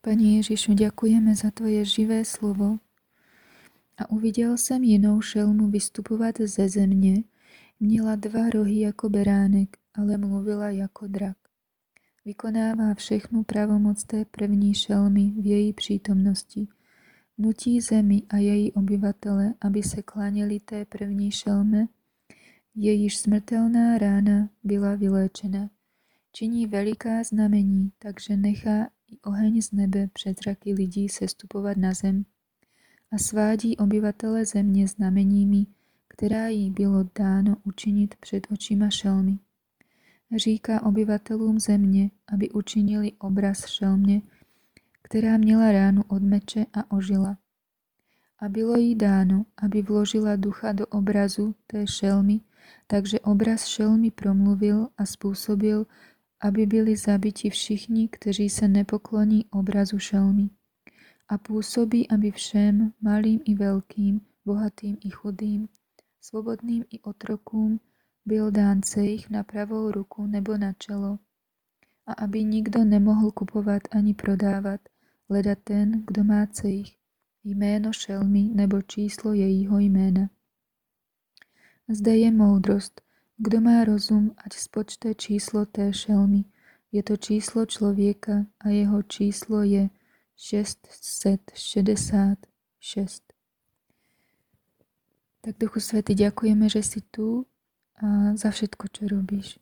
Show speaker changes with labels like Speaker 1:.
Speaker 1: Pani Ježišu, ďakujeme za Tvoje živé slovo. A uviděl jsem jinou šelmu vystupovat ze země. Měla dva rohy jako beránek, ale mluvila jako drak. Vykonává všechnu pravomoc té první šelmy v její přítomnosti. Nutí zemi a její obyvatele, aby se klaněli té první šelme, jejíž smrtelná rána byla vyléčena. Činí veliká znamení, takže nechá i oheň z nebe před zraky lidí sestupovat na zem a svádí obyvatele země znameními, která jí bylo dáno učinit před očima šelmy. Říká obyvatelům země, aby učinili obraz šelmě, která měla ránu od meče a ožila. A bylo jí dáno, aby vložila ducha do obrazu té šelmy, takže obraz šelmy promluvil a způsobil, aby byli zabiti všichni, kteří se nepokloní obrazu šelmy. A působí, aby všem, malým i velkým, bohatým i chudým, svobodným i otrokům, byl dán cejch na pravou ruku nebo na čelo, a aby nikdo nemohl kupovat ani prodávat, leda ten, kdo má cejch, jméno šelmy nebo číslo jejího jména. Zde je moudrost, kdo má rozum, ať spočte číslo té šelmy. Je to číslo člověka a jeho číslo je 666. Tak Duchu Svetý, ďakujeme, že si tu a za všetko, čo robíš.